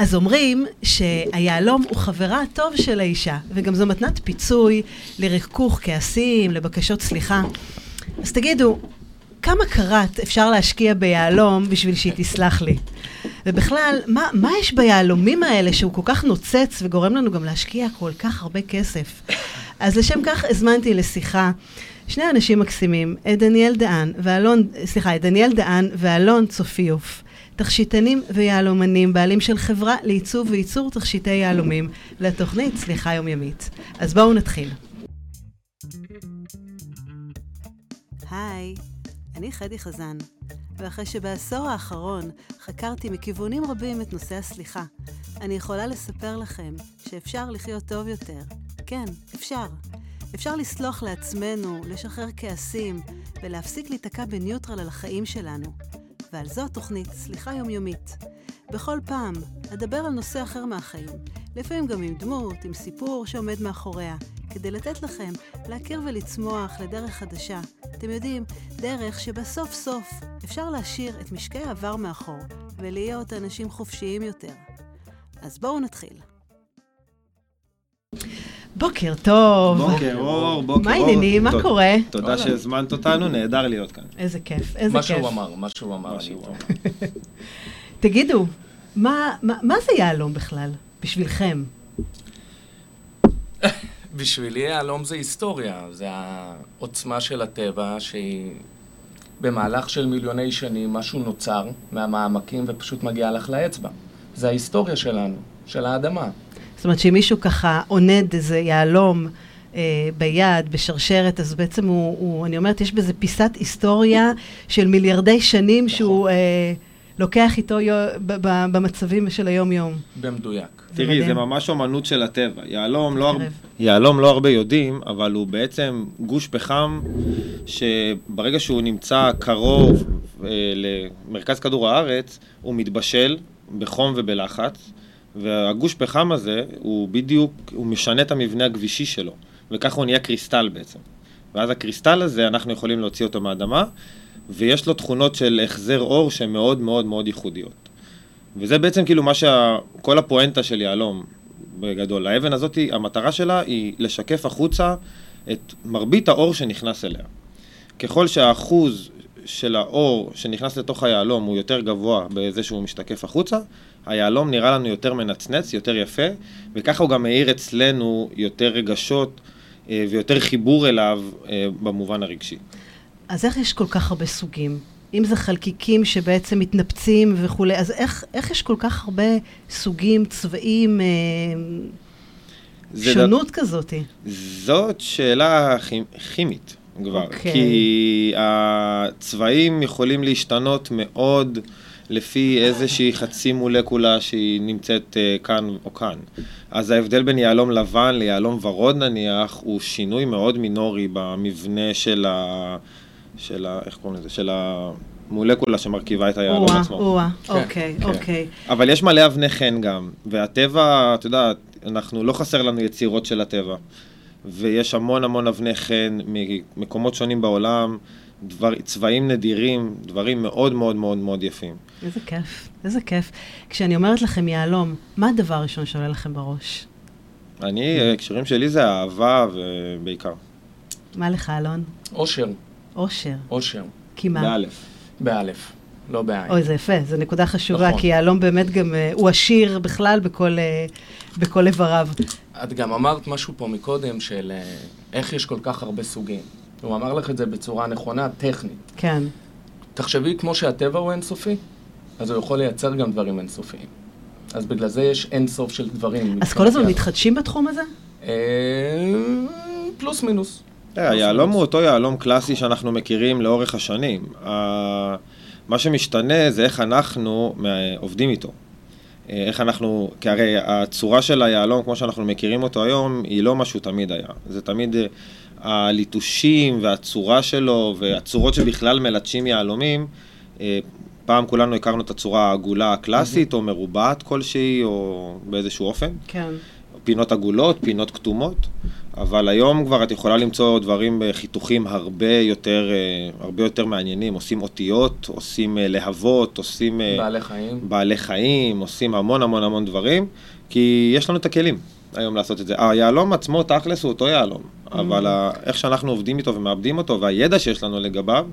אז אומרים שהיהלום הוא חברה הטוב של האישה, וגם זו מתנת פיצוי לריכוך כעסים, לבקשות סליחה. אז תגידו, כמה קראט אפשר להשקיע ביהלום בשביל שהיא תסלח לי? ובכלל, מה, מה יש ביהלומים האלה שהוא כל כך נוצץ וגורם לנו גם להשקיע כל כך הרבה כסף? אז לשם כך הזמנתי לשיחה שני אנשים מקסימים, את דניאל דהן ואלון, סליחה, את דניאל דהן ואלון צופיוף. תכשיטנים ויהלומנים, בעלים של חברה לעיצוב וייצור תכשיטי יהלומים, לתוכנית סליחה יומיומית. אז בואו נתחיל. היי, אני חדי חזן, ואחרי שבעשור האחרון חקרתי מכיוונים רבים את נושא הסליחה, אני יכולה לספר לכם שאפשר לחיות טוב יותר. כן, אפשר. אפשר לסלוח לעצמנו, לשחרר כעסים, ולהפסיק להיתקע בניוטרל על החיים שלנו. ועל זו התוכנית, סליחה יומיומית. בכל פעם אדבר על נושא אחר מהחיים, לפעמים גם עם דמות, עם סיפור שעומד מאחוריה, כדי לתת לכם להכיר ולצמוח לדרך חדשה. אתם יודעים, דרך שבסוף סוף אפשר להשאיר את משקי העבר מאחור, ולהיות אנשים חופשיים יותר. אז בואו נתחיל. בוקר טוב. בוקר אור, בוקר אור. מה העניינים? מה קורה? תודה שהזמנת אותנו, נהדר להיות כאן. איזה כיף, איזה מה כיף. שהוא אמר, מה שהוא אמר. תגידו, מה, מה, מה זה יהלום בכלל, בשבילכם? בשבילי יהלום זה היסטוריה, זה העוצמה של הטבע שהיא במהלך של מיליוני שנים משהו נוצר מהמעמקים ופשוט מגיע לך לאצבע. זה ההיסטוריה שלנו, של האדמה. זאת אומרת שאם מישהו ככה עונד איזה יהלום אה, ביד, בשרשרת, אז בעצם הוא, הוא, אני אומרת, יש בזה פיסת היסטוריה של מיליארדי שנים נכון. שהוא אה, לוקח איתו יו, ב, ב, במצבים של היום-יום. במדויק. תראי, מדהים. זה ממש אומנות של הטבע. יהלום לא, הרבה. יהלום לא הרבה יודעים, אבל הוא בעצם גוש פחם שברגע שהוא נמצא קרוב אה, למרכז כדור הארץ, הוא מתבשל בחום ובלחץ, והגוש פחם הזה, הוא בדיוק, הוא משנה את המבנה הגבישי שלו, וככה הוא נהיה קריסטל בעצם. ואז הקריסטל הזה, אנחנו יכולים להוציא אותו מהאדמה, ויש לו תכונות של החזר אור שהן מאוד מאוד מאוד ייחודיות. וזה בעצם כאילו מה שה... כל הפואנטה של יהלום, בגדול. האבן הזאת, המטרה שלה היא לשקף החוצה את מרבית האור שנכנס אליה. ככל שהאחוז של האור שנכנס לתוך היהלום הוא יותר גבוה בזה שהוא משתקף החוצה, היהלום נראה לנו יותר מנצנץ, יותר יפה, וככה הוא גם מאיר אצלנו יותר רגשות אה, ויותר חיבור אליו אה, במובן הרגשי. אז איך יש כל כך הרבה סוגים? אם זה חלקיקים שבעצם מתנפצים וכולי, אז איך, איך יש כל כך הרבה סוגים, צבעים, אה, שונות כזאתי? זאת שאלה כימ- כימית כבר, אוקיי. כי הצבעים יכולים להשתנות מאוד לפי איזושהי חצי מולקולה שהיא נמצאת אה, כאן או כאן. אז ההבדל בין יהלום לבן ליהלום ורוד נניח, הוא שינוי מאוד מינורי במבנה של ה... של ה... איך קוראים לזה? של המולקולה שמרכיבה את היהלום עצמו. או-אה, כן, אוקיי, כן. אוקיי. אבל יש מלא אבני חן גם, והטבע, את יודעת, אנחנו, לא חסר לנו יצירות של הטבע. ויש המון המון אבני חן ממקומות שונים בעולם, דבר, צבעים נדירים, דברים מאוד מאוד מאוד מאוד יפים. איזה כיף, איזה כיף. כשאני אומרת לכם יהלום, מה הדבר הראשון שעולה לכם בראש? אני, ההקשרים שלי זה אהבה ובעיקר. מה לך, אלון? אושר, אושר. אושר. כי מה? באלף. באלף, לא בעין. אוי, זה יפה, זו נקודה חשובה, נכון. כי יהלום באמת גם, אה, הוא עשיר בכלל בכל, אה, בכל איבריו. את גם אמרת משהו פה מקודם של אה, איך יש כל כך הרבה סוגים. הוא אמר לך את זה בצורה נכונה, טכנית. כן. תחשבי כמו שהטבע הוא אינסופי, אז הוא יכול לייצר גם דברים אינסופיים. אז בגלל זה יש אינסוף של דברים. אז כל הזמן מתחדשים בתחום הזה? אה, פלוס מינוס. היהלום הוא אותו יהלום קלאסי שאנחנו מכירים לאורך השנים. מה שמשתנה זה איך אנחנו עובדים איתו. אה, איך אנחנו, כי הרי הצורה של היהלום, כמו שאנחנו מכירים אותו היום, היא לא מה שהוא תמיד היה. זה תמיד אה, הליטושים והצורה שלו, והצורות שבכלל מלטשים יהלומים, אה, פעם כולנו הכרנו את הצורה העגולה הקלאסית, או מרובעת כלשהי, או באיזשהו אופן. כן. פינות עגולות, פינות כתומות, אבל היום כבר את יכולה למצוא דברים בחיתוכים הרבה יותר, אה, הרבה יותר מעניינים. עושים אותיות, עושים אה, להבות, עושים... בעלי חיים. בעלי חיים, עושים המון המון המון דברים, כי יש לנו את הכלים היום לעשות את זה. היהלום עצמו, תכלס, הוא אותו יהלום, אבל ה- איך שאנחנו עובדים איתו ומאבדים אותו, והידע שיש לנו לגביו,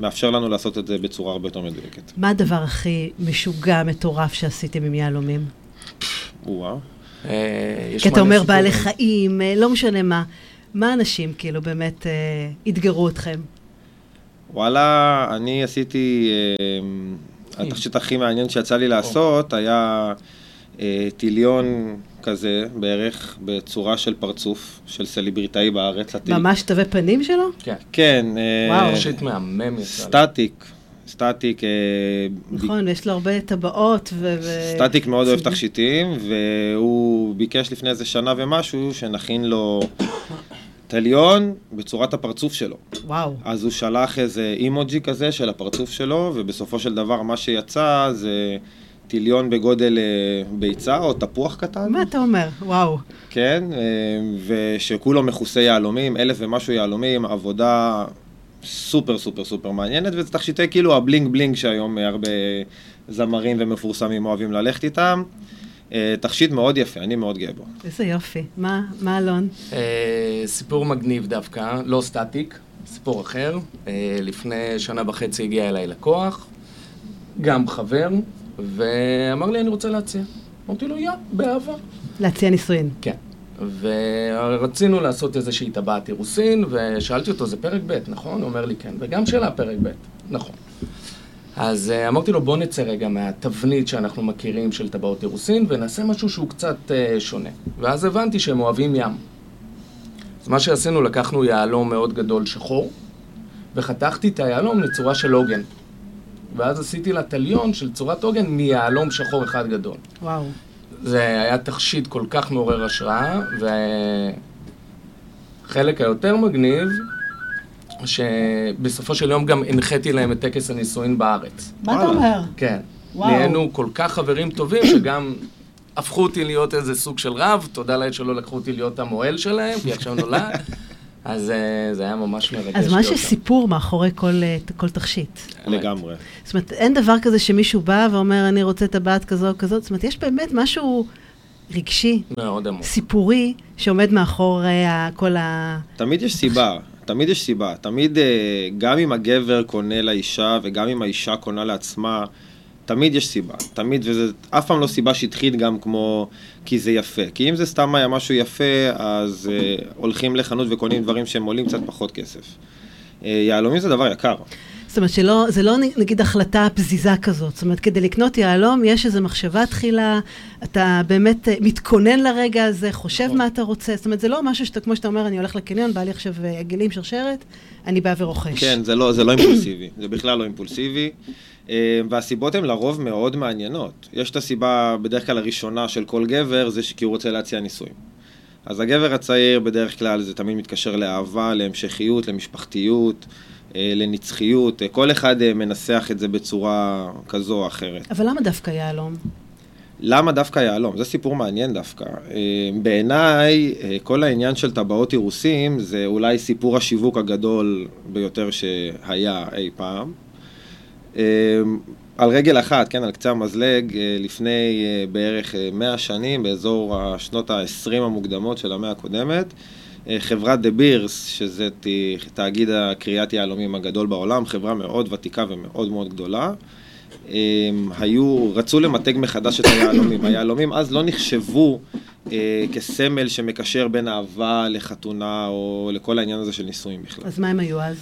מאפשר לנו לעשות את זה בצורה הרבה יותר מדויקת. מה הדבר הכי משוגע, מטורף שעשיתם עם יהלומים? וואו. אה, כי אתה אומר. בעלי חיים, אה, לא משנה מה. מה אנשים כאילו באמת אה, אתגרו אתכם? וואלה, אני עשיתי, אה, התכשיט הכי מעניין שיצא לי לעשות היה אה, טיליון כזה בערך, בצורה של פרצוף, של סלבריטאי בארץ. ממש תווי פנים שלו? כן. כן. אה, וואו. תכשיט מהמם יצא. סטטיק, סטטיק, אה, נכון, יש לו הרבה טבעות ו... סטטיק מאוד אוהב. תכשיטים, והוא ביקש לפני איזה שנה ומשהו שנכין לו תליון בצורת הפרצוף שלו. וואו. אז הוא שלח איזה אימוג'י כזה של הפרצוף שלו, ובסופו של דבר מה שיצא זה טיליון בגודל אה, ביצה או תפוח קטן, מה אתה אומר? וואו. כן, אה, ושכולו מכוסה יהלומים, אלף ומשהו יהלומים, עבודה סופר סופר סופר מעניינת, וזה תכשיטי כאילו ה bling bling שהיום אה, הרבה זמרים ומפורסמים אוהבים ללכת איתם. תכשיט מאוד יפה, אני מאוד גאה בו. איזה יופי. מה, מה אלון? אה, סיפור מגניב דווקא, לא סטטיק, סיפור אחר. אה, לפני שנה וחצי הגיע אליי לקוח, גם חבר, ואמר לי, אני רוצה להציע. אמרתי לו, יא, באהבה. להציע נישואין. כן. ורצינו לעשות איזושהי טבעת אירוסין, ושאלתי אותו, זה פרק ב', נכון? הוא אומר לי, כן. וגם שלה פרק ב', נכון. אז uh, אמרתי לו, בוא נצא רגע מהתבנית שאנחנו מכירים של טבעות אירוסין, ונעשה משהו שהוא קצת uh, שונה. ואז הבנתי שהם אוהבים ים. אז מה שעשינו, לקחנו יהלום מאוד גדול שחור, וחתכתי את היהלום לצורה של עוגן. ואז עשיתי לה תליון של צורת עוגן מיהלום שחור אחד גדול. וואו. זה היה תכשיט כל כך מעורר השראה, והחלק היותר מגניב, שבסופו של יום גם הנחיתי להם את טקס הנישואין בארץ. מה אתה. אומר? כן. וואו. נהיינו כל כך חברים טובים, שגם הפכו אותי להיות איזה סוג של רב, תודה לאל שלא לקחו אותי להיות המוהל שלהם, כי עכשיו נולד. אז אה, זה היה ממש מרגש אז מה. שסיפור מאחורי כל, אה, כל תכשיט. לגמרי. זאת אומרת, אין דבר כזה שמישהו בא ואומר, אני רוצה טבעת כזו או כזאת. זאת אומרת, יש באמת משהו רגשי, מאוד עמוק. סיפורי, שעומד מאחורי כל ה... תמיד יש סיבה, תמיד יש סיבה. תמיד, אה, גם אם הגבר קונה לאישה וגם אם האישה קונה לעצמה, תמיד יש סיבה. תמיד, וזה אף פעם לא סיבה שטחית גם כמו כי זה יפה. כי אם זה סתם היה משהו יפה, אז אה, הולכים לחנות וקונים דברים שהם עולים קצת פחות כסף. אה, יהלומים זה דבר יקר. זאת אומרת, שלא, זה לא נגיד החלטה פזיזה כזאת. זאת אומרת, כדי לקנות יהלום, יש איזו מחשבה תחילה, אתה באמת אה, מתכונן לרגע הזה, חושב נכון. מה אתה רוצה. זאת אומרת, זה לא משהו שאתה, כמו שאתה אומר, אני הולך לקניון, בא לי עכשיו אה, עגלים, שרשרת, אני בא ורוכש. כן, זה לא, זה לא אימפולסיבי, זה בכלל לא אימפולסיבי. אה, והסיבות הן לרוב מאוד מעניינות. יש את הסיבה בדרך כלל הראשונה של כל גבר, זה כי הוא רוצה להציע נישואים. אז הגבר הצעיר בדרך כלל זה תמיד מתקשר לאהבה, להמשכיות, למשפחתיות, אה, לנצחיות. אה, כל אחד מנסח את זה בצורה כזו או אחרת. אבל למה דווקא יהלום? למה דווקא יהלום? זה סיפור מעניין דווקא. בעיניי, כל העניין של טבעות אירוסים זה אולי סיפור השיווק הגדול ביותר שהיה אי פעם. אה, על רגל אחת, כן, על קצה המזלג, אה, לפני אה, בערך אה, 100 שנים, באזור השנות ה-20 המוקדמות של המאה הקודמת, אה, חברת דה בירס, שזה תאגיד הקריאת יהלומים הגדול בעולם, חברה מאוד ותיקה ומאוד מאוד גדולה, הם היו, רצו למתג מחדש את היהלומים. היהלומים אז לא נחשבו אה, כסמל שמקשר בין אהבה לחתונה או לכל העניין הזה של נישואים בכלל. אז מה הם היו אז?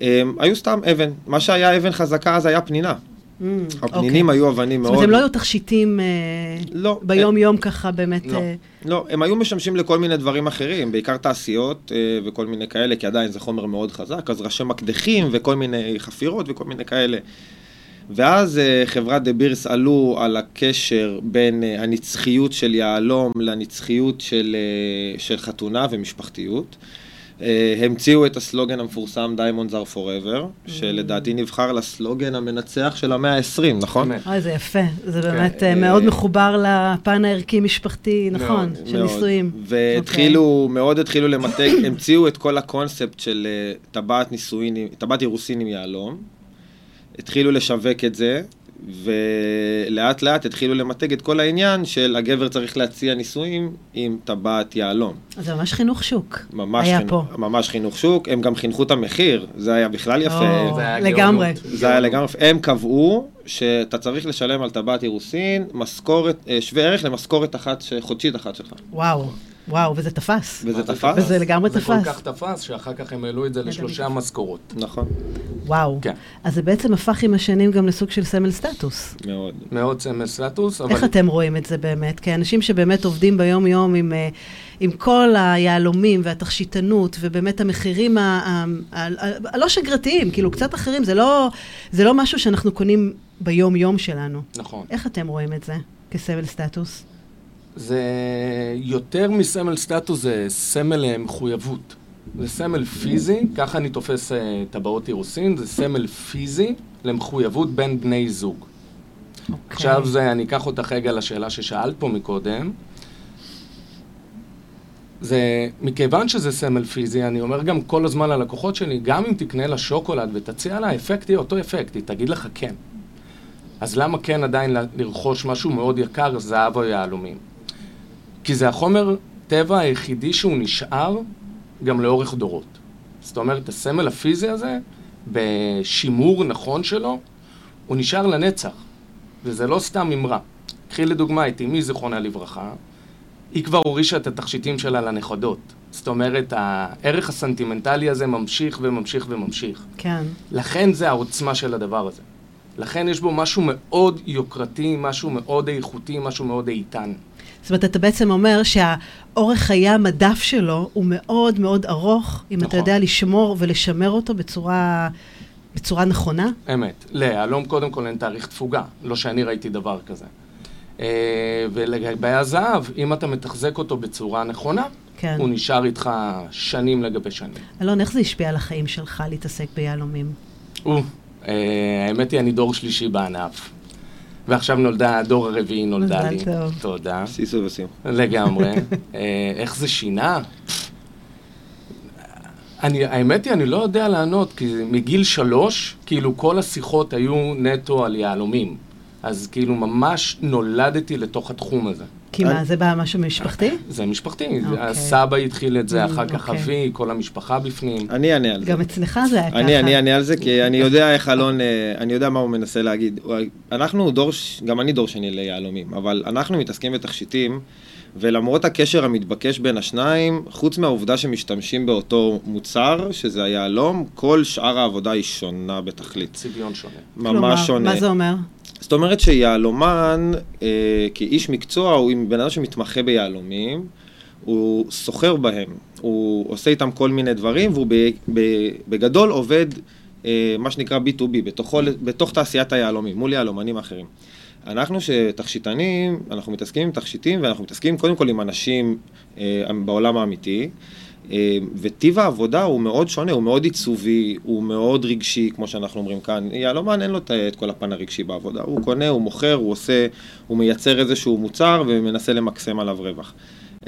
הם היו סתם אבן. מה שהיה אבן חזקה אז היה פנינה. Mm, הפנינים אוקיי. היו אבנים זאת מאוד... אומרת, הם לא היו תכשיטים אה, לא, ביום-יום ככה באמת... לא. אה, לא, הם היו משמשים לכל מיני דברים אחרים, בעיקר תעשיות אה, וכל מיני כאלה, כי עדיין זה חומר מאוד חזק, אז ראשי מקדחים וכל מיני חפירות וכל מיני כאלה. ואז חברת דה בירס עלו על הקשר בין הנצחיות של יהלום לנצחיות של, של חתונה ומשפחתיות. אה, המציאו את הסלוגן המפורסם Diamonds are forever, שלדעתי נבחר לסלוגן המנצח של המאה ה-20, נכון? אוי, זה יפה. זה כן, באמת אה, אה, מאוד מחובר לפן הערכי-משפחתי, נכון, של מאוד. נישואים. והתחילו, מאוד התחילו למתג, המציאו את כל הקונספט של טבעת נישואין, טבעת אירוסין עם יהלום. התחילו לשווק את זה, ולאט לאט התחילו למתג את כל העניין של הגבר צריך להציע נישואים עם טבעת יהלום. אז זה ממש חינוך שוק. ממש, היה חינוך, פה. ממש חינוך שוק, הם גם חינכו את המחיר, זה היה בכלל יפה. או, זה היה לגמרי. גאונות. זה היה לגמרי, הם קבעו שאתה צריך לשלם על טבעת אירוסין משכורת, אה, שווה ערך למשכורת אחת, חודשית אחת שלך. וואו, וואו, וזה תפס. וזה זה תפס? וזה לגמרי זה כל תפס. כך תפס, שאחר כך הם העלו את זה לשלושה משכורות. נכון, וואו. כן. אז זה בעצם הפך עם השנים גם לסוג של סמל סטטוס. מאוד. מאוד סמל סטטוס, אבל... איך אתם רואים את זה באמת? כאנשים שבאמת עובדים ביום-יום עם, אה, עם כל היהלומים והתכשיטנות, ובאמת המחירים הלא שגרתיים, כאילו קצת אחרים, זה לא, זה לא משהו שאנחנו קונים ביום-יום שלנו. נכון. איך אתם רואים את זה כסמל סטטוס? זה יותר מסמל סטטוס, זה סמל אה, מחויבות. זה סמל פיזי, ככה אני תופס אה, טבעות אירוסין, זה סמל פיזי למחויבות בין בני זוג. אוקיי. עכשיו זה, אני אקח אותך רגע לשאלה ששאלת פה מקודם. זה, מכיוון שזה סמל פיזי, אני אומר גם כל הזמן ללקוחות שלי, גם אם תקנה לה שוקולד ותציע לה, האפקט יהיה אותו אפקט, היא תגיד לך כן. אז למה כן עדיין לרכוש משהו מאוד יקר, זהב או יהלומים? כי זה החומר טבע היחידי שהוא נשאר גם לאורך דורות. זאת אומרת, הסמל הפיזי הזה, בשימור נכון שלו, הוא נשאר לנצח. וזה לא סתם אמרה. קחי לדוגמה את אמי, זיכרונה לברכה, היא כבר הורישה את התכשיטים שלה לנכדות. זאת אומרת, הערך הסנטימנטלי הזה ממשיך וממשיך וממשיך. כן. לכן זה העוצמה של הדבר הזה. לכן יש בו משהו מאוד יוקרתי, משהו מאוד איכותי, משהו מאוד איתן. זאת אומרת, אתה בעצם אומר שהאורך חיי המדף שלו הוא מאוד מאוד ארוך, אם אתה נכון. יודע לשמור ולשמר אותו בצורה, בצורה נכונה. אמת. ליהלום קודם כל אין תאריך תפוגה, לא שאני ראיתי דבר כזה. אה, ולגבי הזהב, אם אתה מתחזק אותו בצורה נכונה, כן. הוא נשאר איתך שנים לגבי שנים. אלון, איך זה השפיע על החיים שלך להתעסק ביהלומים? או, אה, האמת היא, אני דור שלישי בענף. ועכשיו נולדה, הדור הרביעי נולדה מזל לי. טוב. תודה. סיסו וסיום. לגמרי. אה, איך זה שינה? אני, האמת היא, אני לא יודע לענות, כי מגיל שלוש, כאילו כל השיחות היו נטו על יהלומים. אז כאילו ממש נולדתי לתוך התחום הזה. כי מה, זה בא משהו משפחתי? זה משפחתי, אוקיי. הסבא התחיל את זה, Mm, אחר כך אוקיי. אבי, כל המשפחה בפנים. אני אענה על זה. גם אצלך זה היה ככה. אני, אני אענה על זה, כי אני יודע איך אלון, אה, אני יודע מה הוא מנסה להגיד. אנחנו דור, גם אני דור שני ליהלומים, אבל אנחנו מתעסקים בתכשיטים, ולמרות הקשר המתבקש בין השניים, חוץ מהעובדה שמשתמשים באותו מוצר, שזה היהלום, כל שאר העבודה היא שונה בתכלית. צביון שונה. ממש כלומר, שונה. מה זה אומר? זאת אומרת שיהלומן, אה, כאיש מקצוע, הוא עם בן אדם שמתמחה ביהלומים, הוא סוחר בהם, הוא עושה איתם כל מיני דברים, והוא ב, ב, בגדול עובד, אה, מה שנקרא B2B, בתוכו, בתוך תעשיית היהלומים, מול יהלומנים אחרים. אנחנו שתכשיטנים, אנחנו מתעסקים עם תכשיטים, ואנחנו מתעסקים קודם כל עם אנשים אה, בעולם האמיתי. אה, וטיב העבודה הוא מאוד שונה, הוא מאוד עיצובי, הוא מאוד רגשי, כמו שאנחנו אומרים כאן. יהלומן אין לו את- כל הפן הרגשי בעבודה. הוא קונה, הוא מוכר, הוא עושה, הוא מייצר איזשהו מוצר ומנסה למקסם עליו רווח.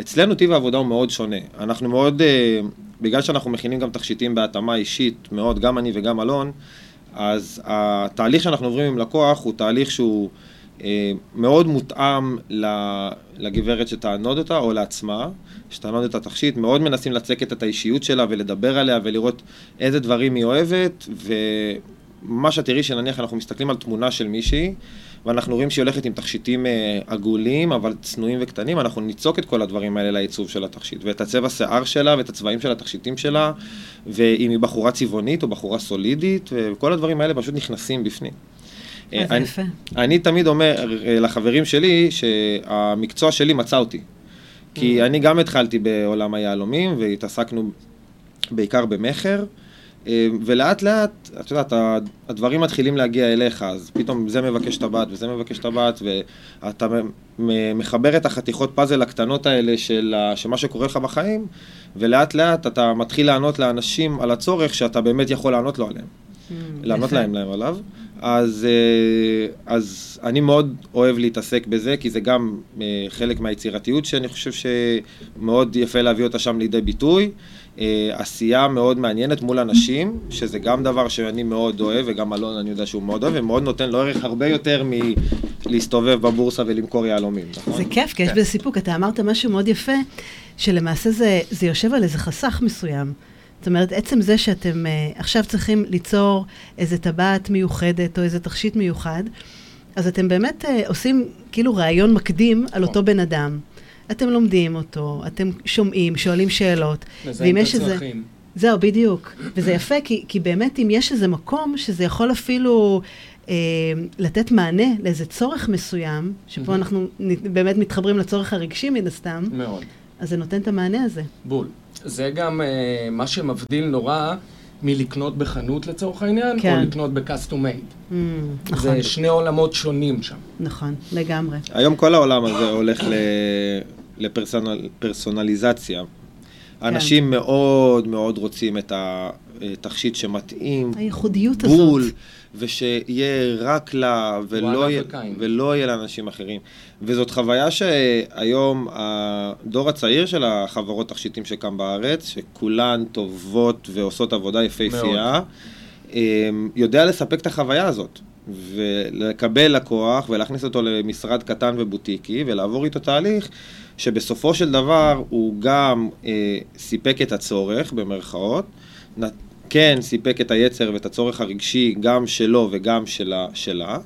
אצלנו טיב העבודה הוא מאוד שונה. אנחנו מאוד, אה, בגלל שאנחנו מכינים גם תכשיטים בהתאמה אישית מאוד, גם אני וגם אלון, אז התהליך שאנחנו עוברים עם לקוח הוא תהליך שהוא מאוד מותאם לגברת שתענוד אותה או לעצמה, שתענוד את התכשיט, מאוד מנסים לצקת את האישיות שלה ולדבר עליה ולראות איזה דברים היא אוהבת, ומה שאת שנניח אנחנו מסתכלים על תמונה של מישהי, ואנחנו רואים שהיא הולכת עם תכשיטים אה, עגולים, אבל צנועים וקטנים, אנחנו ניצוק את כל הדברים האלה לעיצוב של התכשיט, ואת הצבע שיער שלה, ואת הצבעים של התכשיטים שלה, ואם היא בחורה צבעונית או בחורה סולידית, וכל הדברים האלה פשוט נכנסים בפנים. אה, אני- יפה. אני תמיד אומר אה, לחברים שלי שהמקצוע שלי מצא אותי. כי אני גם התחלתי בעולם היהלומים והתעסקנו בעיקר במכר. אה, ולאט לאט, את יודעת, הדברים מתחילים להגיע אליך, אז פתאום זה מבקש טבעת וזה מבקש טבעת, ואתה מחבר את החתיכות פאזל הקטנות האלה של, מה שקורה לך בחיים, ולאט לאט אתה מתחיל לענות לאנשים על הצורך שאתה באמת יכול לענות לו עליהם. Mm, לענות להם להם עליו. אז, אה, אז אני מאוד אוהב להתעסק בזה, כי זה גם אה, חלק מהיצירתיות שאני חושב שמאוד יפה להביא אותה שם לידי ביטוי. אה, עשייה מאוד מעניינת מול אנשים, שזה גם דבר שאני מאוד אוהב, וגם אלון אני יודע שהוא מאוד אוהב, ומאוד נותן לו ערך הרבה יותר מלהסתובב בבורסה ולמכור יהלומים, נכון? זה כיף, כי יש כן. בזה סיפוק. אתה אמרת משהו מאוד יפה, שלמעשה זה, זה יושב על איזה חסך מסוים. זאת אומרת, עצם זה שאתם uh, עכשיו צריכים ליצור איזה טבעת מיוחדת או איזה תכשיט מיוחד, אז אתם באמת uh, עושים כאילו ראיון מקדים על אותו בן אדם. אתם לומדים אותו, אתם שומעים, שואלים שאלות. ואם יש איזה... זהו, בדיוק. וזה יפה, כי, כי באמת אם יש איזה מקום שזה יכול אפילו אה, לתת מענה לאיזה צורך מסוים, שפה. אנחנו באמת מתחברים לצורך הרגשי מן הסתם, מאוד. אז זה נותן את המענה הזה. בול. זה גם אה, מה שמבדיל נורא מלקנות בחנות לצורך העניין, כן. או לקנות ב-custom made. Mm, נכון. זה שני עולמות שונים שם. נכון, לגמרי. היום כל העולם הזה הולך לפרסונליזציה. כן. אנשים כן. מאוד מאוד רוצים את התכשיט שמתאים. הייחודיות בול, הזאת. ושיהיה רק לה, ולא יהיה, ולא יהיה לאנשים אחרים. וזאת חוויה שהיום הדור הצעיר של החברות תכשיטים שקם בארץ, שכולן טובות ועושות עבודה יפהפייה, אמ, יודע לספק את החוויה הזאת. ולקבל לקוח ולהכניס אותו למשרד קטן ובוטיקי ולעבור איתו תהליך שבסופו של דבר הוא גם אה, סיפק את הצורך, במרכאות, כן סיפק את היצר ואת הצורך הרגשי גם שלו וגם שלה, שלה.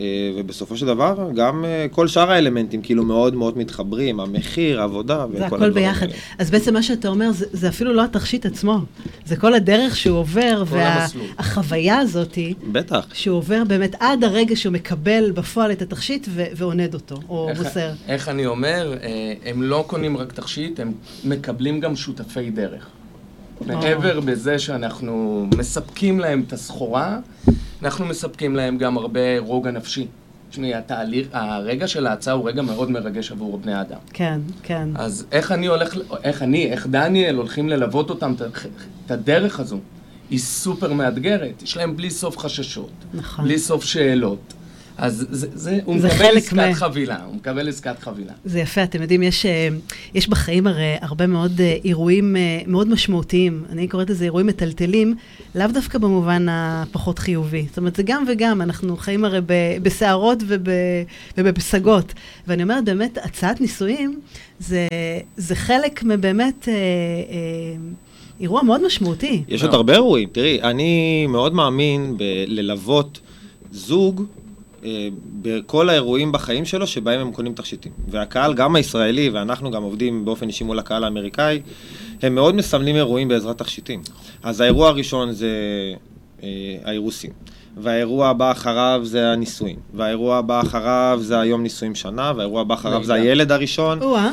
אה, ובסופו של דבר, גם אה, כל שאר האלמנטים כאילו מאוד מאוד מתחברים, המחיר, העבודה וכל הדברים האלה. זה הכל ביחד. אז בעצם מה שאתה אומר, זה, זה אפילו לא התכשיט עצמו, זה כל הדרך שהוא עובר, והחוויה וה, הזאת, בטח. שהוא עובר באמת עד הרגע שהוא מקבל בפועל את התכשיט ו- ועונד אותו, או איך, מוסר. איך אני אומר, אה, הם לא קונים רק תכשיט, הם מקבלים גם שותפי דרך. מעבר בזה שאנחנו מספקים להם את הסחורה, אנחנו מספקים להם גם הרבה רוגע נפשי. תשמעי, התהליך, הרגע של ההצעה הוא רגע מאוד מרגש עבור בני אדם. כן, כן. אז איך אני הולך, איך אני, איך דניאל הולכים ללוות אותם, את הדרך הזו, היא סופר מאתגרת. יש להם בלי סוף חששות. נכון. בלי סוף שאלות. אז זה, זה, הוא זה מקבל עסקת מה... חבילה, הוא מקבל עסקת חבילה. זה יפה, אתם יודעים, יש, אה, יש בחיים הרי הרבה מאוד אה, אירועים אה, מאוד משמעותיים. אני קוראת לזה אירועים מטלטלים, לאו דווקא במובן הפחות חיובי. זאת אומרת, זה גם וגם, אנחנו חיים הרי בסערות וב, ובפסגות. ואני אומרת, באמת, הצעת נישואים זה, זה חלק מבאמת... אה, אה, אירוע מאוד משמעותי. יש עוד הרבה אירועים. תראי, אני מאוד מאמין בללוות זוג בכל האירועים בחיים שלו שבהם הם קונים תכשיטים. והקהל, גם הישראלי, ואנחנו גם עובדים באופן אישי מול הקהל האמריקאי, הם מאוד מסמלים אירועים בעזרת תכשיטים. אז האירוע הראשון זה אה, האירוסין, והאירוע הבא אחריו זה הנישואים, והאירוע הבא אחריו זה היום נישואים שנה, והאירוע הבא אחריו זה הילד הראשון. או-אה,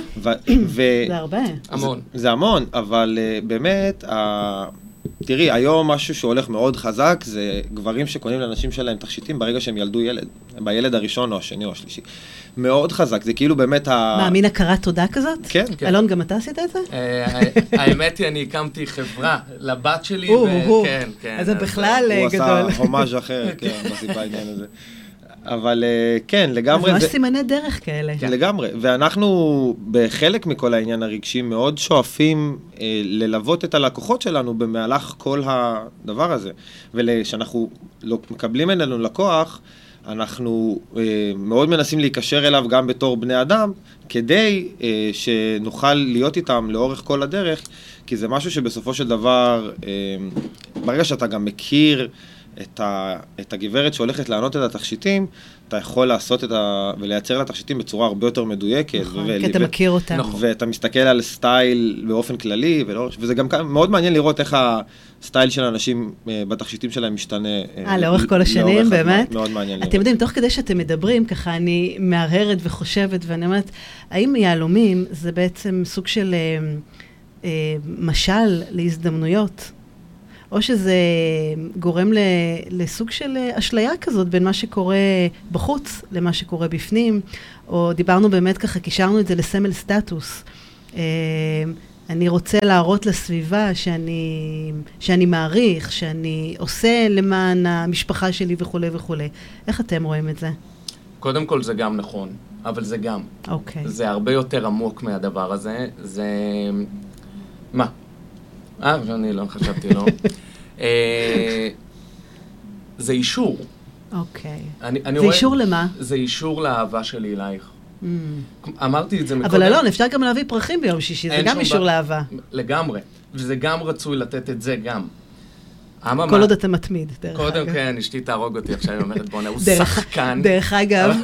זה הרבה. המון. זה המון, אבל uh, באמת, תראי, היום משהו שהולך מאוד חזק זה גברים שקונים לנשים שלהם תכשיטים ברגע שהם ילדו ילד, בילד הראשון או השני או השלישי. מאוד חזק, זה כאילו באמת ה... מה, מין הכרת תודה כזאת? כן, כן. אלון, גם אתה עשית את זה? אה, האמת היא, אני הקמתי חברה לבת שלי, וכן, כן. אז זה בכלל גדול. הוא עשה הומאז' אחר, כן, בסיפה העניין הזה. אבל אה, כן, לגמרי... אז ממש סימני דרך כאלה. כן. לגמרי, ואנחנו בחלק מכל העניין הרגשי מאוד שואפים אה, ללוות את הלקוחות שלנו במהלך כל הדבר הזה. וכשאנחנו לא, מקבלים ממנו לקוח, אנחנו אה, מאוד מנסים להיקשר אליו גם בתור בני אדם, כדי אה, שנוכל להיות איתם לאורך כל הדרך, כי זה משהו שבסופו של דבר, אה, ברגע שאתה גם מכיר... את, ה, את הגברת שהולכת לענות את התכשיטים, אתה יכול לעשות את ה... ולייצר לה תכשיטים בצורה הרבה יותר מדויקת. נכון, ו- כי אתה ו- מכיר אותה. נכון. ואתה מסתכל על סטייל באופן כללי, ולא... וזה גם מאוד מעניין לראות איך הסטייל של האנשים אה, בתכשיטים שלהם משתנה. אה, אה לאורך כל השנים, לאורך באמת? מאוד מעניין לראות. אתם יודעים, תוך כדי שאתם מדברים, ככה אני מהרהרת וחושבת, ואני אומרת, האם יהלומים זה בעצם סוג של אה, אה, משל להזדמנויות? או שזה גורם ל, לסוג של אשליה כזאת בין מה שקורה בחוץ למה שקורה בפנים, או דיברנו באמת ככה, קישרנו את זה לסמל סטטוס. אה, אני רוצה להראות לסביבה שאני, שאני מעריך, שאני עושה למען המשפחה שלי וכולי וכולי. איך אתם רואים את זה? קודם כל זה גם נכון, אבל זה גם. אוקיי. זה הרבה יותר עמוק מהדבר הזה. זה... מה? אה, אני לא חשבתי, לא. אה, זה אישור. אוקיי. אני, אני זה רואה- אישור למה? זה אישור לאהבה שלי אלייך. Mm. אמרתי את זה מקודם. אבל אלון, אפשר גם להביא פרחים ביום שישי, זה גם אישור בעיה. לאהבה. לגמרי. וזה גם רצוי לתת את זה גם. אממה, כל עוד אתה מתמיד, דרך אגב. קודם כן, אשתי תהרוג אותי עכשיו, היא אומרת, בואנה, הוא שחקן. דרך אגב,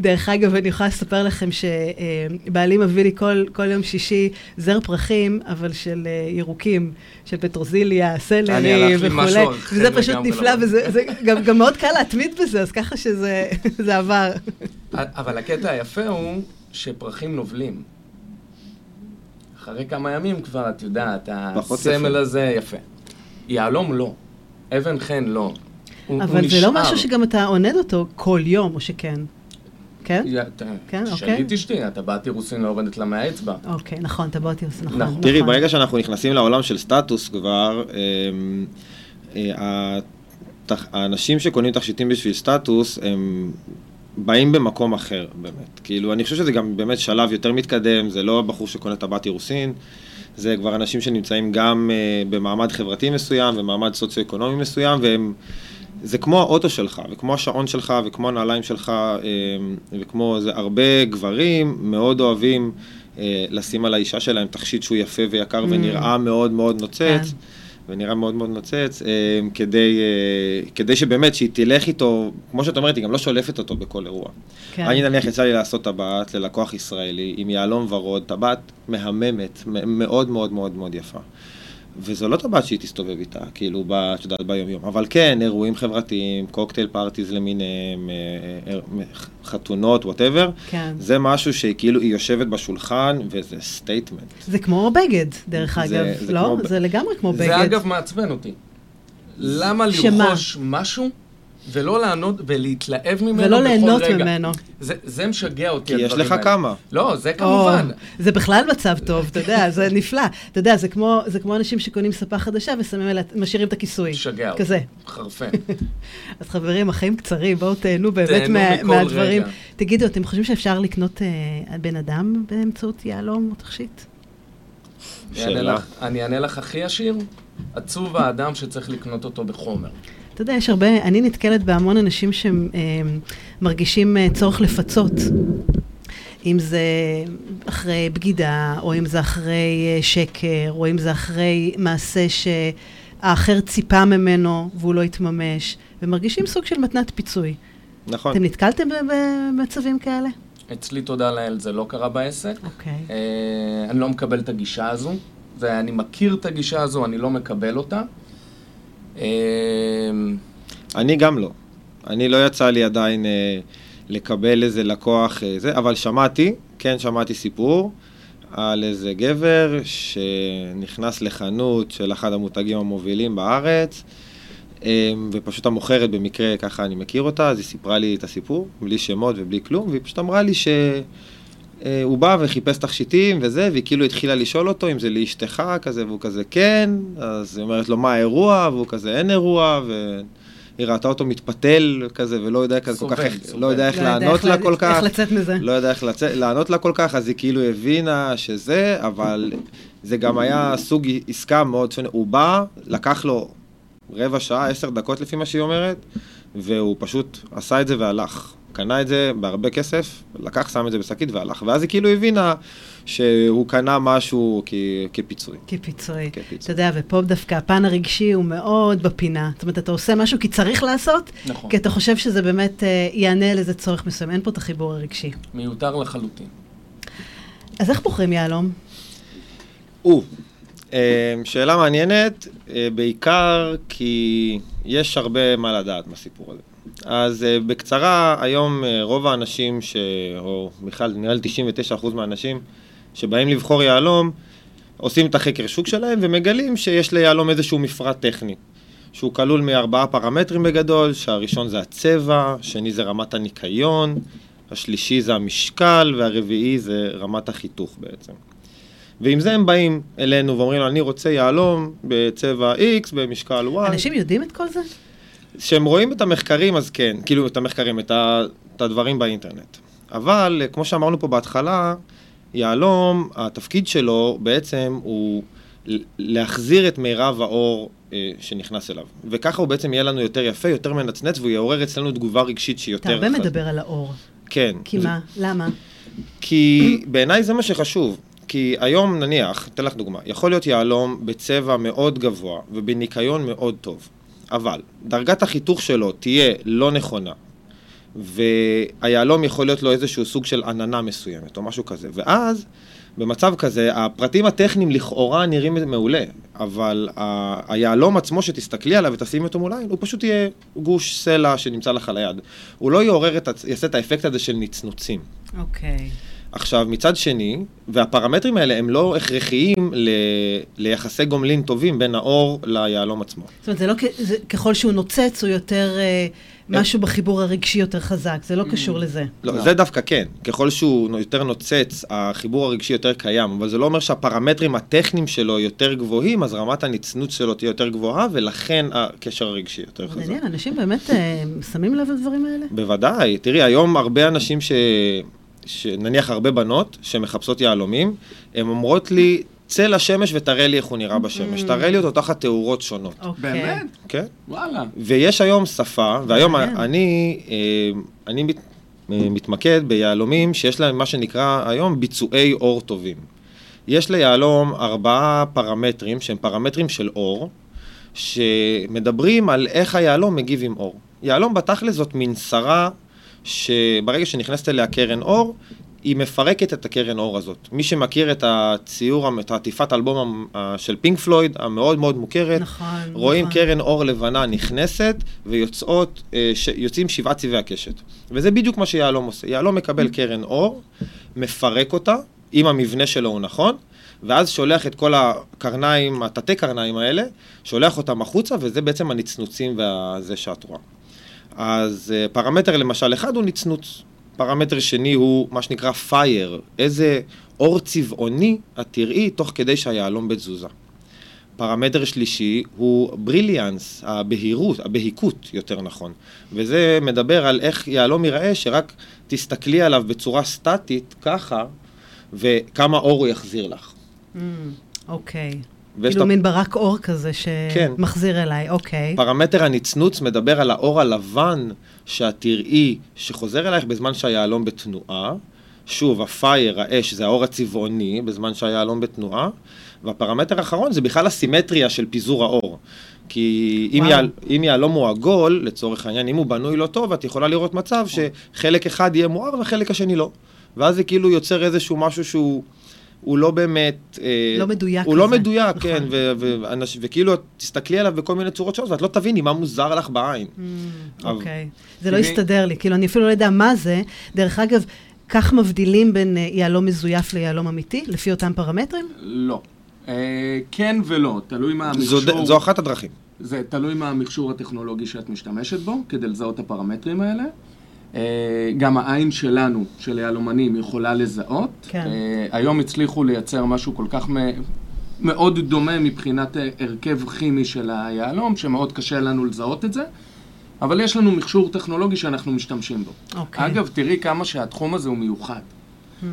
דרך אגב, אני יכולה לספר לכם שבעלי מביא לי כל, כל יום שישי זר פרחים, אבל של אה, ירוקים, של פטרוזיליה, סלרי וכולי, וזה פשוט נפלא. וזה זה גם, גם מאוד קל להתמיד בזה, אז ככה שזה זה עבר. אבל הקטע היפה הוא שפרחים נובלים. אחרי כמה ימים כבר, את יודעת, הסמל יפה. הזה יפה. יהלום לא. אבן חן לא. הוא- הוא אבל זה נשאר. לא משהו שגם אתה עונד אותו כל יום, או שכן? כן? כן, אוקיי. את אשתי, הטבעת אירוסין לא יורדת לה מהאצבע. אוקיי, נכון, טבעות יוס, נכון. נכון. תראי, נכון. ברגע שאנחנו נכנסים לעולם של סטטוס כבר, אמ, אה, האנשים שקונים תכשיטים בשביל סטטוס, הם באים במקום אחר, באמת. כאילו, אני חושב שזה גם באמת שלב יותר מתקדם, זה לא הבחור שקונה טבעת אירוסין, זה כבר אנשים שנמצאים גם אה, במעמד חברתי מסוים, במעמד סוציו-אקונומי מסוים, והם... זה כמו האוטו שלך, וכמו השעון שלך, וכמו הנעליים שלך, אה, וכמו זה, הרבה גברים מאוד אוהבים אה, לשים על האישה שלהם תכשיט שהוא יפה ויקר Mm. ונראה מאוד מאוד נוצץ, כן. ונראה מאוד מאוד נוצץ, אה, כדי, אה, כדי שבאמת, שהיא תלך איתו, כמו שאת אומרת, היא גם לא שולפת אותו בכל אירוע. כן. אני נניח יצא לי לעשות טבעת ללקוח ישראלי עם יהלום ורוד, טבעת מהממת, מאוד מאוד מאוד מאוד יפה. וזו לא טבעת שהיא תסתובב איתה, כאילו, ב- את יודעת, ביום יום. אבל כן, אירועים חברתיים, cocktail parties למיניהם, אה, אה, אה, חתונות, whatever, כן. זה משהו שכאילו היא יושבת בשולחן וזה statement. זה כמו בגד, דרך זה- אגב, זה לא? כמו זה לגמרי כמו בגד. זה אגב מעצבן אותי. למה שמה? לרכוש משהו ולא ליהנות ולהתלהב ממנו ולא בכל ליהנות? ממנו. זה, זה משגע אותי, כי יש לך האלה. כמה. לא, זה כמובן. או, זה בכלל מצב טוב, אתה יודע, זה נפלא. אתה יודע, זה כמו, זה כמו אנשים שקונים ספה חדשה ושמים עליה, משאירים את הכיסוי. משגע אותי. כזה. חרפן. אז חברים, החיים קצרים, בואו תהנו באמת תהנו מה, מכל מהדברים. רגע. תגידו, אתם חושבים שאפשר לקנות אה, בן אדם באמצעות יהלום או תכשיט? אני אענה שאלה. לך- אני אענה לך הכי ישיר, עצוב האדם שצריך לקנות אותו בחומר. אתה יודע, יש הרבה, אני נתקלת בהמון אנשים שמרגישים אה, צורך לפצות. אם זה אחרי בגידה, או אם זה אחרי אה, שקר, או אם זה אחרי מעשה שהאחר ציפה ממנו והוא לא התממש, ומרגישים סוג של מתנת פיצוי. נכון. אתם נתקלתם במצבים כאלה? אצלי, תודה לאל, זה לא קרה בעסק. אוקיי. אה, אני לא מקבל את הגישה הזו, ואני מכיר את הגישה הזו, אני לא מקבל אותה. אה, אני גם לא. אני לא יצא לי עדיין אה, לקבל איזה לקוח, אה, זה, אבל שמעתי, כן שמעתי סיפור על איזה גבר שנכנס לחנות של אחד המותגים המובילים בארץ, אה, ופשוט המוכרת במקרה, ככה אני מכיר אותה, אז היא סיפרה לי את הסיפור, בלי שמות ובלי כלום, והיא פשוט אמרה לי ש... אה, הוא בא וחיפש תכשיטים וזה, והיא כאילו התחילה לשאול אותו אם זה לאשתך כזה, והוא כזה כן, אז היא אומרת לו מה האירוע, והוא כזה אין אירוע, והיא ראתה אותו מתפתל כזה, ולא יודע כזה כל כך, סובל, סובל. לא יודע איך לא לענות לה כל כך, איך לצאת מזה. לא יודע איך לצאת, לענות לה כל כך, אז היא כאילו הבינה שזה, אבל זה גם היה סוג עסקה מאוד שונה. הוא בא, לקח לו רבע שעה, עשר דקות לפי מה שהיא אומרת, והוא פשוט עשה את זה והלך. קנה את זה בהרבה כסף, לקח, שם את זה בשקית והלך. ואז היא כאילו הבינה שהוא קנה משהו כ- כפיצוי. כפיצוי. כפיצוי. אתה יודע, ופה דווקא הפן הרגשי הוא מאוד בפינה. זאת אומרת, אתה עושה משהו כי צריך לעשות, נכון. כי אתה חושב שזה באמת אה, יענה על איזה צורך מסוים. אין פה את החיבור הרגשי. מיותר לחלוטין. אז איך בוחרים יהלום? או, אה, שאלה מעניינת, אה, בעיקר כי יש הרבה מה לדעת בסיפור הזה. אז אה, בקצרה, היום אה, רוב האנשים, ש... או בכלל נראה לי 99% מהאנשים שבאים לבחור יהלום, עושים את החקר שוק שלהם ומגלים שיש ליהלום איזשהו מפרט טכני. שהוא כלול מארבעה פרמטרים בגדול, שהראשון זה הצבע, השני זה רמת הניקיון, השלישי זה המשקל, והרביעי זה רמת החיתוך בעצם. ועם זה הם באים אלינו ואומרים, אני רוצה יהלום בצבע X, במשקל Y. אנשים יודעים את כל זה? כשהם רואים את המחקרים, אז כן, כאילו את המחקרים, את, ה, את הדברים באינטרנט. אבל, כמו שאמרנו פה בהתחלה, יהלום, התפקיד שלו בעצם הוא להחזיר את מירב האור אה, שנכנס אליו. וככה הוא בעצם יהיה לנו יותר יפה, יותר מנצנץ, והוא יעורר אצלנו תגובה רגשית שהיא יותר... אתה הרבה מדבר על האור. כן. כי זה... מה? למה? כי בעיניי זה מה שחשוב. כי היום, נניח, אתן לך דוגמה, יכול להיות יהלום בצבע מאוד גבוה ובניקיון מאוד טוב, אבל דרגת החיתוך שלו תהיה לא נכונה, והיהלום יכול להיות לו איזשהו סוג של עננה מסוימת או משהו כזה, ואז במצב כזה, הפרטים הטכניים לכאורה נראים מעולה, אבל ה- היהלום עצמו שתסתכלי עליו ותשימי אותו מול עין, הוא פשוט יהיה גוש סלע שנמצא לך על היד. הוא לא יעורר את, יעשה את האפקט הזה של נצנוצים. אוקיי. עכשיו, מצד שני, והפרמטרים האלה הם לא הכרחיים ל... ליחסי גומלין טובים בין האור ליהלום עצמו. זאת אומרת, זה לא כ- זה, ככל שהוא נוצץ, הוא יותר... אה, משהו בחיבור הרגשי יותר חזק, זה לא קשור לזה. לא, לא. זה דווקא כן. ככל שהוא יותר נוצץ, החיבור הרגשי יותר קיים, אבל זה לא אומר שהפרמטרים הטכניים שלו יותר גבוהים, אז רמת הנצנות שלו תהיה יותר גבוהה, ולכן הקשר הרגשי יותר חזק. מעניין, אנשים באמת אה, שמים לב לדברים האלה? בוודאי. תראי, היום הרבה אנשים ש... שנניח הרבה בנות שמחפשות יהלומים, הן אומרות לי, צא לשמש ותראה לי איך הוא נראה בשמש. תראה לי אותו תחת תאורות שונות. אוקיי. באמת? כן? וואלה. ויש היום שפה, והיום. אני, אה, אני מת, אה, מתמקד ביהלומים שיש להם מה שנקרא היום ביצועי אור טובים. יש ליהלום ארבעה פרמטרים שהם פרמטרים של אור, שמדברים על איך היהלום מגיב עם אור. יהלום בתכל'ס זאת מין שרה שברגע שנכנסת אליה קרן אור, היא מפרקת את הקרן אור הזאת. מי שמכיר את הציור, את העטיפת האלבום ה- של פינק פלויד, המאוד מאוד מוכרת, נכון, רואים נכון. קרן אור לבנה נכנסת, ויוצאות, אה, שבעה צבעי הקשת. וזה בדיוק מה שיהלום עושה. יהלום מקבל קרן אור, מפרק אותה, אם המבנה שלו הוא נכון, ואז שולח את כל הקרניים, התתי קרניים האלה, שולח אותם החוצה, וזה בעצם הנצנוצים וזה שאת רואה. אז אה, פרמטר למשל אחד הוא נצנוץ. פרמטר שני הוא מה שנקרא פייר, איזה אור צבעוני את תראי תוך כדי שהיהלום בתזוזה. פרמטר שלישי הוא בריליאנס, הבהירות, הבהיקות יותר נכון. וזה מדבר על איך יהלום ייראה שרק תסתכלי עליו בצורה סטטית, ככה, וכמה אור הוא יחזיר לך. Mm, אוקיי. כאילו מין ברק אור כזה כן. שמחזיר אליי, אוקיי. פרמטר הנצנוץ מדבר על האור הלבן שאת תראי שחוזר אלייך בזמן שהיהלום בתנועה. שוב, הפייר, האש, זה האור הצבעוני בזמן שהיהלום בתנועה. והפרמטר האחרון זה בכלל הסימטריה של פיזור האור. כי אם, אם יהלום הוא עגול, לצורך העניין, אם הוא בנוי לא טוב, את יכולה לראות מצב שחלק אחד יהיה מואר וחלק השני לא. ואז זה כאילו יוצר איזשהו משהו שהוא... הוא לא באמת... אה, לא מדויק הוא לא כזה, מדויק, נכון. כן, ו- ואנש- וכאילו את תסתכלי עליו בכל מיני צורות שונות, ואת לא תביני מה מוזר לך בעין. Mm, אוקיי. זה לא הסתדר לי, כאילו, אני אפילו לא יודע מה זה. דרך אגב, כך מבדילים בין אה, יהלום מזויף ליהלום אמיתי, לפי אותם פרמטרים? לא. אה, כן ולא, תלוי מה המכשור. זו אחת הדרכים. זה תלוי מה המכשור הטכנולוגי שאת משתמשת בו, כדי לזהות את הפרמטרים האלה. אה, גם העין שלנו, של יהלומנים, יכולה לזהות. כן. אה, היום הצליחו לייצר משהו כל כך מאוד דומה מבחינת אה, הרכב כימי של היהלום, שמאוד קשה לנו לזהות את זה. אבל יש לנו מכשור טכנולוגי שאנחנו משתמשים בו. אוקיי. Hmm. אגב, תראי כמה שהתחום הזה הוא מיוחד.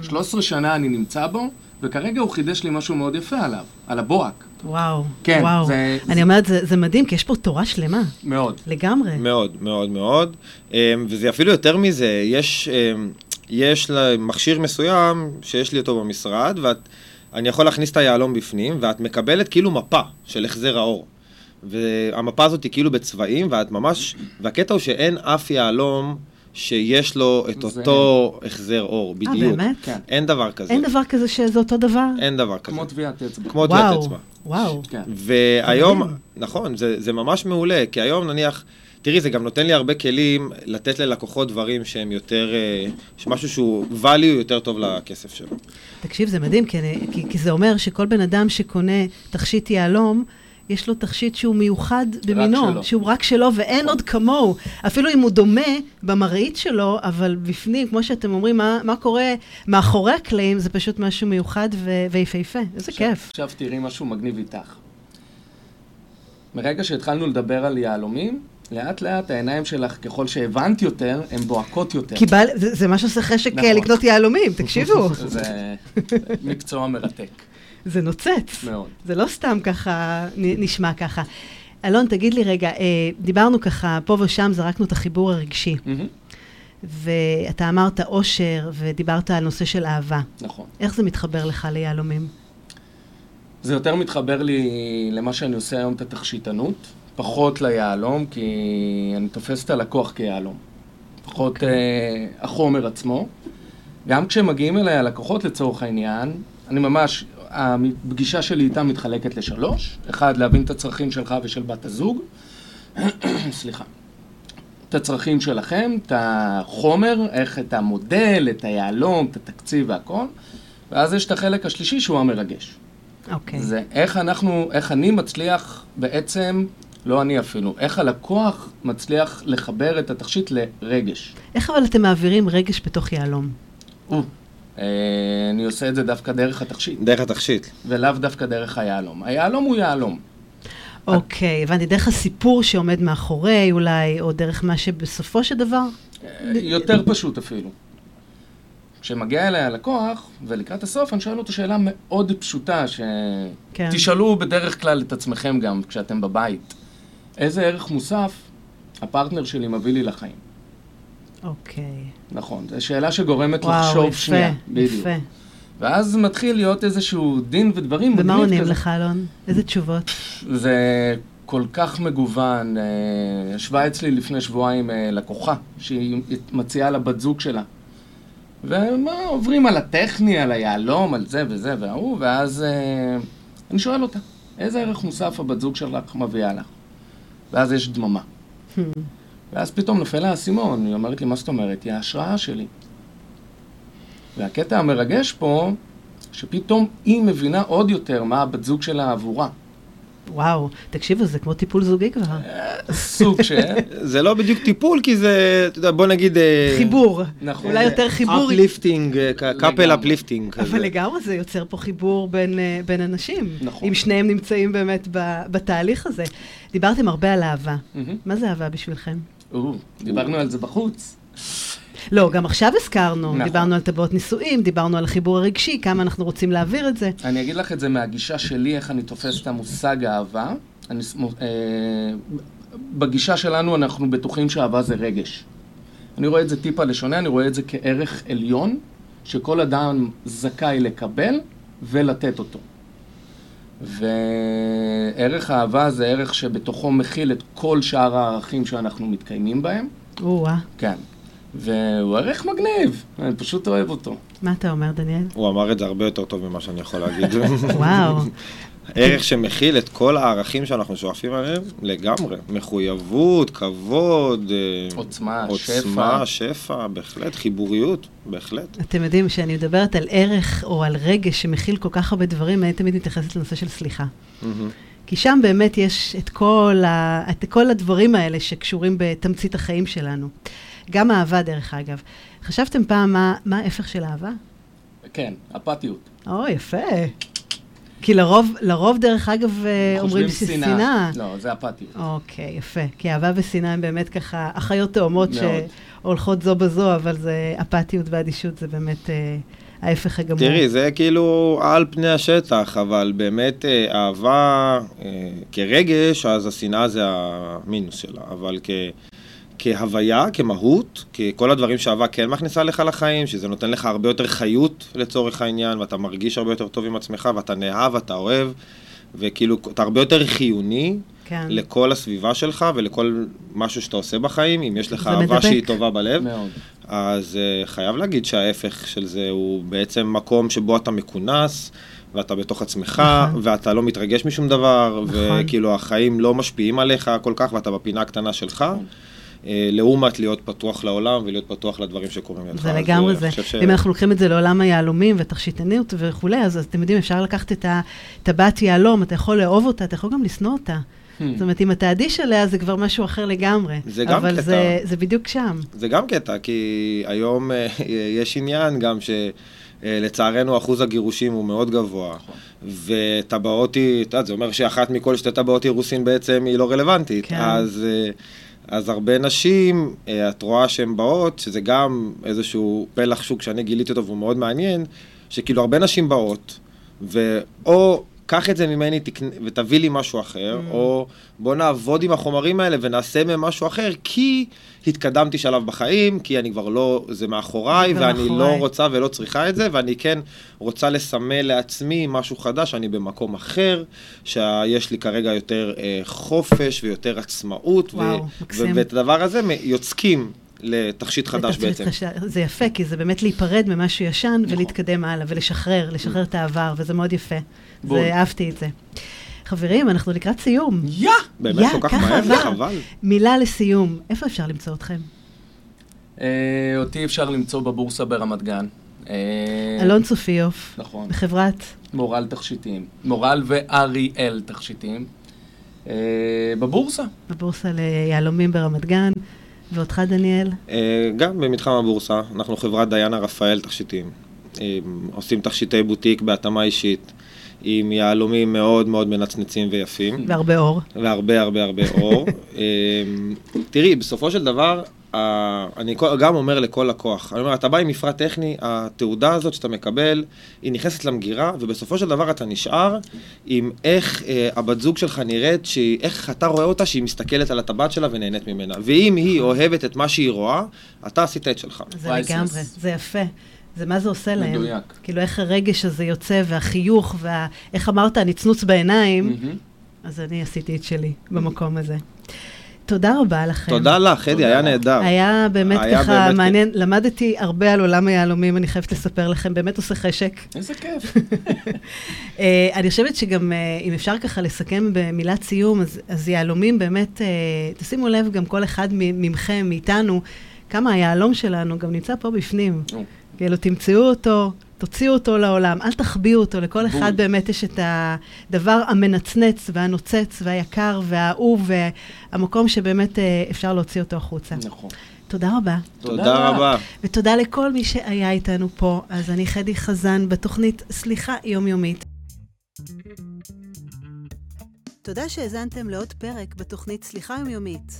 13 שנה אני נמצא בו, וכרגע הוא חידש לי משהו מאוד יפה עליו, על הבוהק. וואו, כן, וואו. זה- אני זה- אומרת, זה זה מדהים, כי יש פה תורה שלמה, מאוד. לגמרי. מאוד, מאוד, מאוד. אמ, וזה אפילו יותר מזה, יש, אמ, יש מכשיר מסוים שיש לי אותו במשרד, ואני יכול להכניס את היהלום בפנים, ואת מקבלת כאילו מפה של החזר האור. והמפה הזאת היא כאילו בצבעים, ואת ממש, והקטע הוא שאין אף יהלום שיש לו את זה- אותו החזר אור, בדיוק. אה, באמת? כן. אין דבר כזה. אין דבר כזה שזה אותו דבר? אין דבר כזה. כמו טביעת אצבע. כמו טביעת אצבע. וואו. כן. והיום. נכון, זה, זה ממש מעולה, כי היום נניח, תראי, זה גם נותן לי הרבה כלים לתת ללקוחות דברים שהם יותר, אה, משהו שהוא value יותר טוב לכסף שלו. תקשיב, זה מדהים, כי, אני, כי, כי זה אומר שכל בן אדם שקונה תכשיט יהלום, יש לו תכשיט שהוא מיוחד במינו, שלו. שהוא רק שלו ואין עוד כמוהו. אפילו אם הוא דומה במראית שלו, אבל בפנים, כמו שאתם אומרים, מה, מה קורה מאחורי הקלעים, זה פשוט משהו מיוחד ו- ויפהפה. איזה עכשיו- כיף. עכשיו תראי משהו מגניב איתך. מרגע שהתחלנו לדבר על יהלומים, לאט לאט העיניים שלך, ככל שהבנת יותר, הן בועקות יותר. קיבל, זה, זה מה שעושה חשק נכון. אה, לקנות יהלומים, תקשיבו. זה מקצוע מרתק זה נוצץ. מאוד. זה לא סתם ככה, נשמע ככה. אלון, תגיד לי רגע, אה, דיברנו ככה, פה ושם זרקנו את החיבור הרגשי, מהמם, ואתה אמרת אושר, ודיברת על נושא של אהבה. נכון. איך זה מתחבר לך ליהלומים? זה יותר מתחבר לי למה שאני עושה היום, את התכשיטנות, פחות ליהלום, כי אני תופס את הלקוח כיהלום. פחות אוקיי. אה, החומר עצמו. גם כשמגיעים אליי הלקוחות לצורך העניין, אני ממש, הפגישה שלי איתם מתחלקת לשלוש. אחד, להבין את הצרכים שלך ושל בת הזוג. סליחה. את הצרכים שלכם, את החומר, איך את המודל, את היהלום, את התקציב והכל. ואז יש את החלק השלישי שהוא המרגש. אוקיי. זה איך אנחנו, איך אני מצליח בעצם, לא אני אפילו, איך הלקוח מצליח לחבר את התכשיט לרגש. איך אבל אתם מעבירים רגש בתוך יהלום? אה, אני עושה את זה דווקא דרך התכשיט, דרך התכשיט. ולאו דווקא דרך היהלום. היהלום הוא יהלום. אוקיי, הבנתי, דרך הסיפור שעומד מאחורי אולי, או דרך מה שבסופו של דבר? אה, יותר פשוט אפילו. כשמגיע אליי הלקוח, ולקראת הסוף אני שואל אותו שאלה מאוד פשוטה, כן. שתשאלו בדרך כלל את עצמכם גם כשאתם בבית. איזה ערך מוסף הפרטנר שלי מביא לי לחיים? אוקיי. נכון, זו שאלה שגורמת וואו, לחשוב יפה, שנייה. בדיוק. יפה. ואז מתחיל להיות איזשהו דין ודברים ומה עונים כזה. לך, אלון? איזה תשובות? זה כל כך מגוון. אה, ישבה אצלי לפני שבועיים אה, לקוחה, שהיא מציעה לבת זוג שלה. ומה, עוברים על הטכני, על היהלום, על זה וזה וההוא, ואז אה, אני שואל אותה, איזה ערך מוסף הבת זוג שלך מביאה לך? ואז יש דממה. ואז פתאום נופל לה האסימון, היא אומרת לי, מה זאת אומרת? היא ההשראה שלי. והקטע המרגש פה, שפתאום היא מבינה עוד יותר מה הבת זוג שלה עבורה. וואו, תקשיבו, זה כמו טיפול זוגי כבר. סוג של... זה לא בדיוק טיפול, כי זה, אתה יודע, בוא נגיד... אה, חיבור. נכון. אולי יותר חיבור. uplifting, couple. uplifting. אבל לגמרי זה יוצר פה חיבור בין, אה, בין אנשים. נכון. אם שניהם נמצאים באמת ב, בתהליך הזה. דיברתם הרבה על אהבה. מה זה אהבה בשבילכם? דיברנו על זה בחוץ. לא, גם עכשיו הזכרנו. נכון. דיברנו על טבעות נישואים, דיברנו על החיבור הרגשי, כמה אנחנו רוצים להעביר את זה. אני אגיד לך את זה מהגישה שלי, איך אני תופס את המושג אהבה. אני, אה, בגישה שלנו אנחנו בטוחים שאהבה זה רגש. אני רואה את זה טיפה לשונה, אני רואה את זה כערך עליון, שכל אדם זכאי לקבל ולתת אותו. וערך האהבה זה ערך שבתוכו מכיל את כל שאר הערכים שאנחנו מתקיימים בהם. או-אה, כן. והוא ערך מגניב, אני פשוט אוהב אותו. מה אתה אומר, דניאל? הוא אמר את זה הרבה יותר טוב ממה שאני יכול להגיד. וואו. ערך שמכיל את כל הערכים שאנחנו שואפים עליהם לגמרי. מחויבות, כבוד, אה, עוצמה, עוצמה, שפע. שפע, בהחלט, חיבוריות, בהחלט. אתם יודעים, כשאני מדברת על ערך או על רגש שמכיל כל כך הרבה דברים, אני תמיד מתייחסת לנושא של סליחה. כי שם באמת יש את כל, ה... את כל הדברים האלה שקשורים בתמצית החיים שלנו. גם אהבה, דרך אגב. חשבתם פעם מה, מה ההפך של אהבה? כן, אפתיות. או, יפה. כי לרוב, לרוב, דרך אגב, אה, אומרים ששנאה. לא, זה אפתיות. אוקיי, יפה. כי אהבה ושנאה הם באמת ככה אחיות תאומות. שהולכות זו בזו, אבל זה אפתיות ואדישות, זה באמת אה, ההפך הגמור. תראי, זה כאילו על פני השטח, אבל באמת אה, אהבה אה, כרגש, אז השנאה זה המינוס שלה, אבל כ... כהוויה, כמהות, ככל הדברים שאהבה כן מכניסה לך לחיים, שזה נותן לך הרבה יותר חיות לצורך העניין, ואתה מרגיש הרבה יותר טוב עם עצמך, ואתה נאהב, ואתה אוהב, וכאילו, אתה הרבה יותר חיוני כן. לכל הסביבה שלך ולכל משהו שאתה עושה בחיים, אם יש לך אהבה מדבק. שהיא טובה בלב. מאוד. אז uh, חייב להגיד שההפך של זה הוא בעצם מקום שבו אתה מכונס, ואתה בתוך עצמך, נכון. ואתה לא מתרגש משום דבר, נכון. וכאילו החיים לא משפיעים עליך כל כך, ואתה בפינה הקטנה שלך. נכון. אה, לעומת להיות פתוח לעולם ולהיות פתוח לדברים שקורים לידך. זה לגמרי אה, זה. ש- אם אנחנו לוקחים את זה לעולם היהלומים ותכשיטניות וכולי, אז אז אתם יודעים, אפשר לקחת את הטבעת יהלום, אתה יכול לאהוב אותה, אתה יכול גם לשנוא אותה. זאת אומרת, אם אתה אדיש עליה, זה כבר משהו אחר לגמרי. זה גם אבל קטע. זה, זה בדיוק שם. זה גם קטע, כי היום אה, יש עניין גם שלצערנו אחוז הגירושים הוא מאוד גבוה. וטבעות היא, את יודעת, זה אומר שאחת מכל שתי טבעות אירוסין בעצם היא לא רלוונטית. כן. אז, אז הרבה נשים, אה, את רואה שהן באות, שזה גם איזשהו פלח שוק שאני גיליתי אותו והוא מאוד מעניין, שכאילו הרבה נשים באות, ואו... קח את זה ממני תקנ... ותביא לי משהו אחר, Mm. או בוא נעבוד עם החומרים האלה ונעשה מהם משהו אחר, כי התקדמתי שלב בחיים, כי אני כבר לא, זה מאחוריי, ואני. לא רוצה ולא צריכה את זה, ואני כן רוצה לסמל לעצמי משהו חדש, אני במקום אחר, שיש לי כרגע יותר אה, חופש ויותר עצמאות, וואו, מקסים. ואת הדבר הזה יוצקים לתכשיט חדש בעצם. חש- זה יפה, כי זה באמת להיפרד ממשהו ישן נכון. ולהתקדם הלאה, ולשחרר, לשחרר את העבר, וזה מאוד יפה. בול. זה, אהבתי את זה. חברים, אנחנו לקראת סיום. יא! באמת יא, כל כך מהר, זה. חבל. מילה לסיום, איפה אפשר למצוא אתכם? אה, אותי אפשר למצוא בבורסה ברמת גן. אה, אלון צופיוף, נכון. בחברת מורל תכשיטים. מורל ואריאל תכשיטים. אה, בבורסה. בבורסה ליהלומים ברמת גן, ואותך, דניאל? אה, גם במתחם הבורסה, אנחנו חברת דיינה רפאל תכשיטים. אה, עושים תכשיטי בוטיק בהתאמה אישית, עם יהלומים מאוד מאוד מנצנצים ויפים, והרבה אור. והרבה הרבה הרבה אור. אה, תראי, בסופו של דבר, אני גם אומר לכל לקוח, אני אומר, אתה בא עם מפרט טכני, התעודה הזאת שאתה מקבל, היא נכנסת למגירה, ובסופו של דבר אתה נשאר עם איך אה, הבת זוג שלך נראית, שהיא, איך אתה רואה אותה שהיא מסתכלת על הטבעת שלה ונהנית ממנה. ואם היא אוהבת את מה שהיא רואה, אתה עשית את שלך. זה. לגמרי, זה יפה. זה מה זה עושה להם. מדויק. כאילו, איך הרגש הזה יוצא, והחיוך, ואיך אמרת, הנצנוץ בעיניים, מהמם. אז אני עשיתי את שלי במקום הזה. תודה רבה לכם. תודה לך, אדי, היה. נהדר. היה באמת היה ככה באמת מעניין, למדתי הרבה על עולם היהלומים, אני חייבת לספר לכם, באמת עושה חשק. איזה כיף. אה, אני חושבת שגם, אה, אם אפשר ככה לסכם במילת סיום, אז, אז יהלומים באמת, אה, תשימו לב, גם כל אחד מכם, מאיתנו, כמה היהלום שלנו גם נמצא פה בפנים. כאילו, תמצאו אותו, תוציאו אותו לעולם, אל תחביאו אותו, לכל בול. אחד באמת יש את הדבר המנצנץ והנוצץ והיקר והאהוב, והמקום שבאמת אה, אפשר להוציא אותו החוצה. נכון. תודה רבה. תודה רבה. ותודה לכל מי שהיה איתנו פה. אז אני חדי חזן בתוכנית סליחה יומיומית. תודה שהאזנתם לעוד פרק בתוכנית סליחה יומיומית.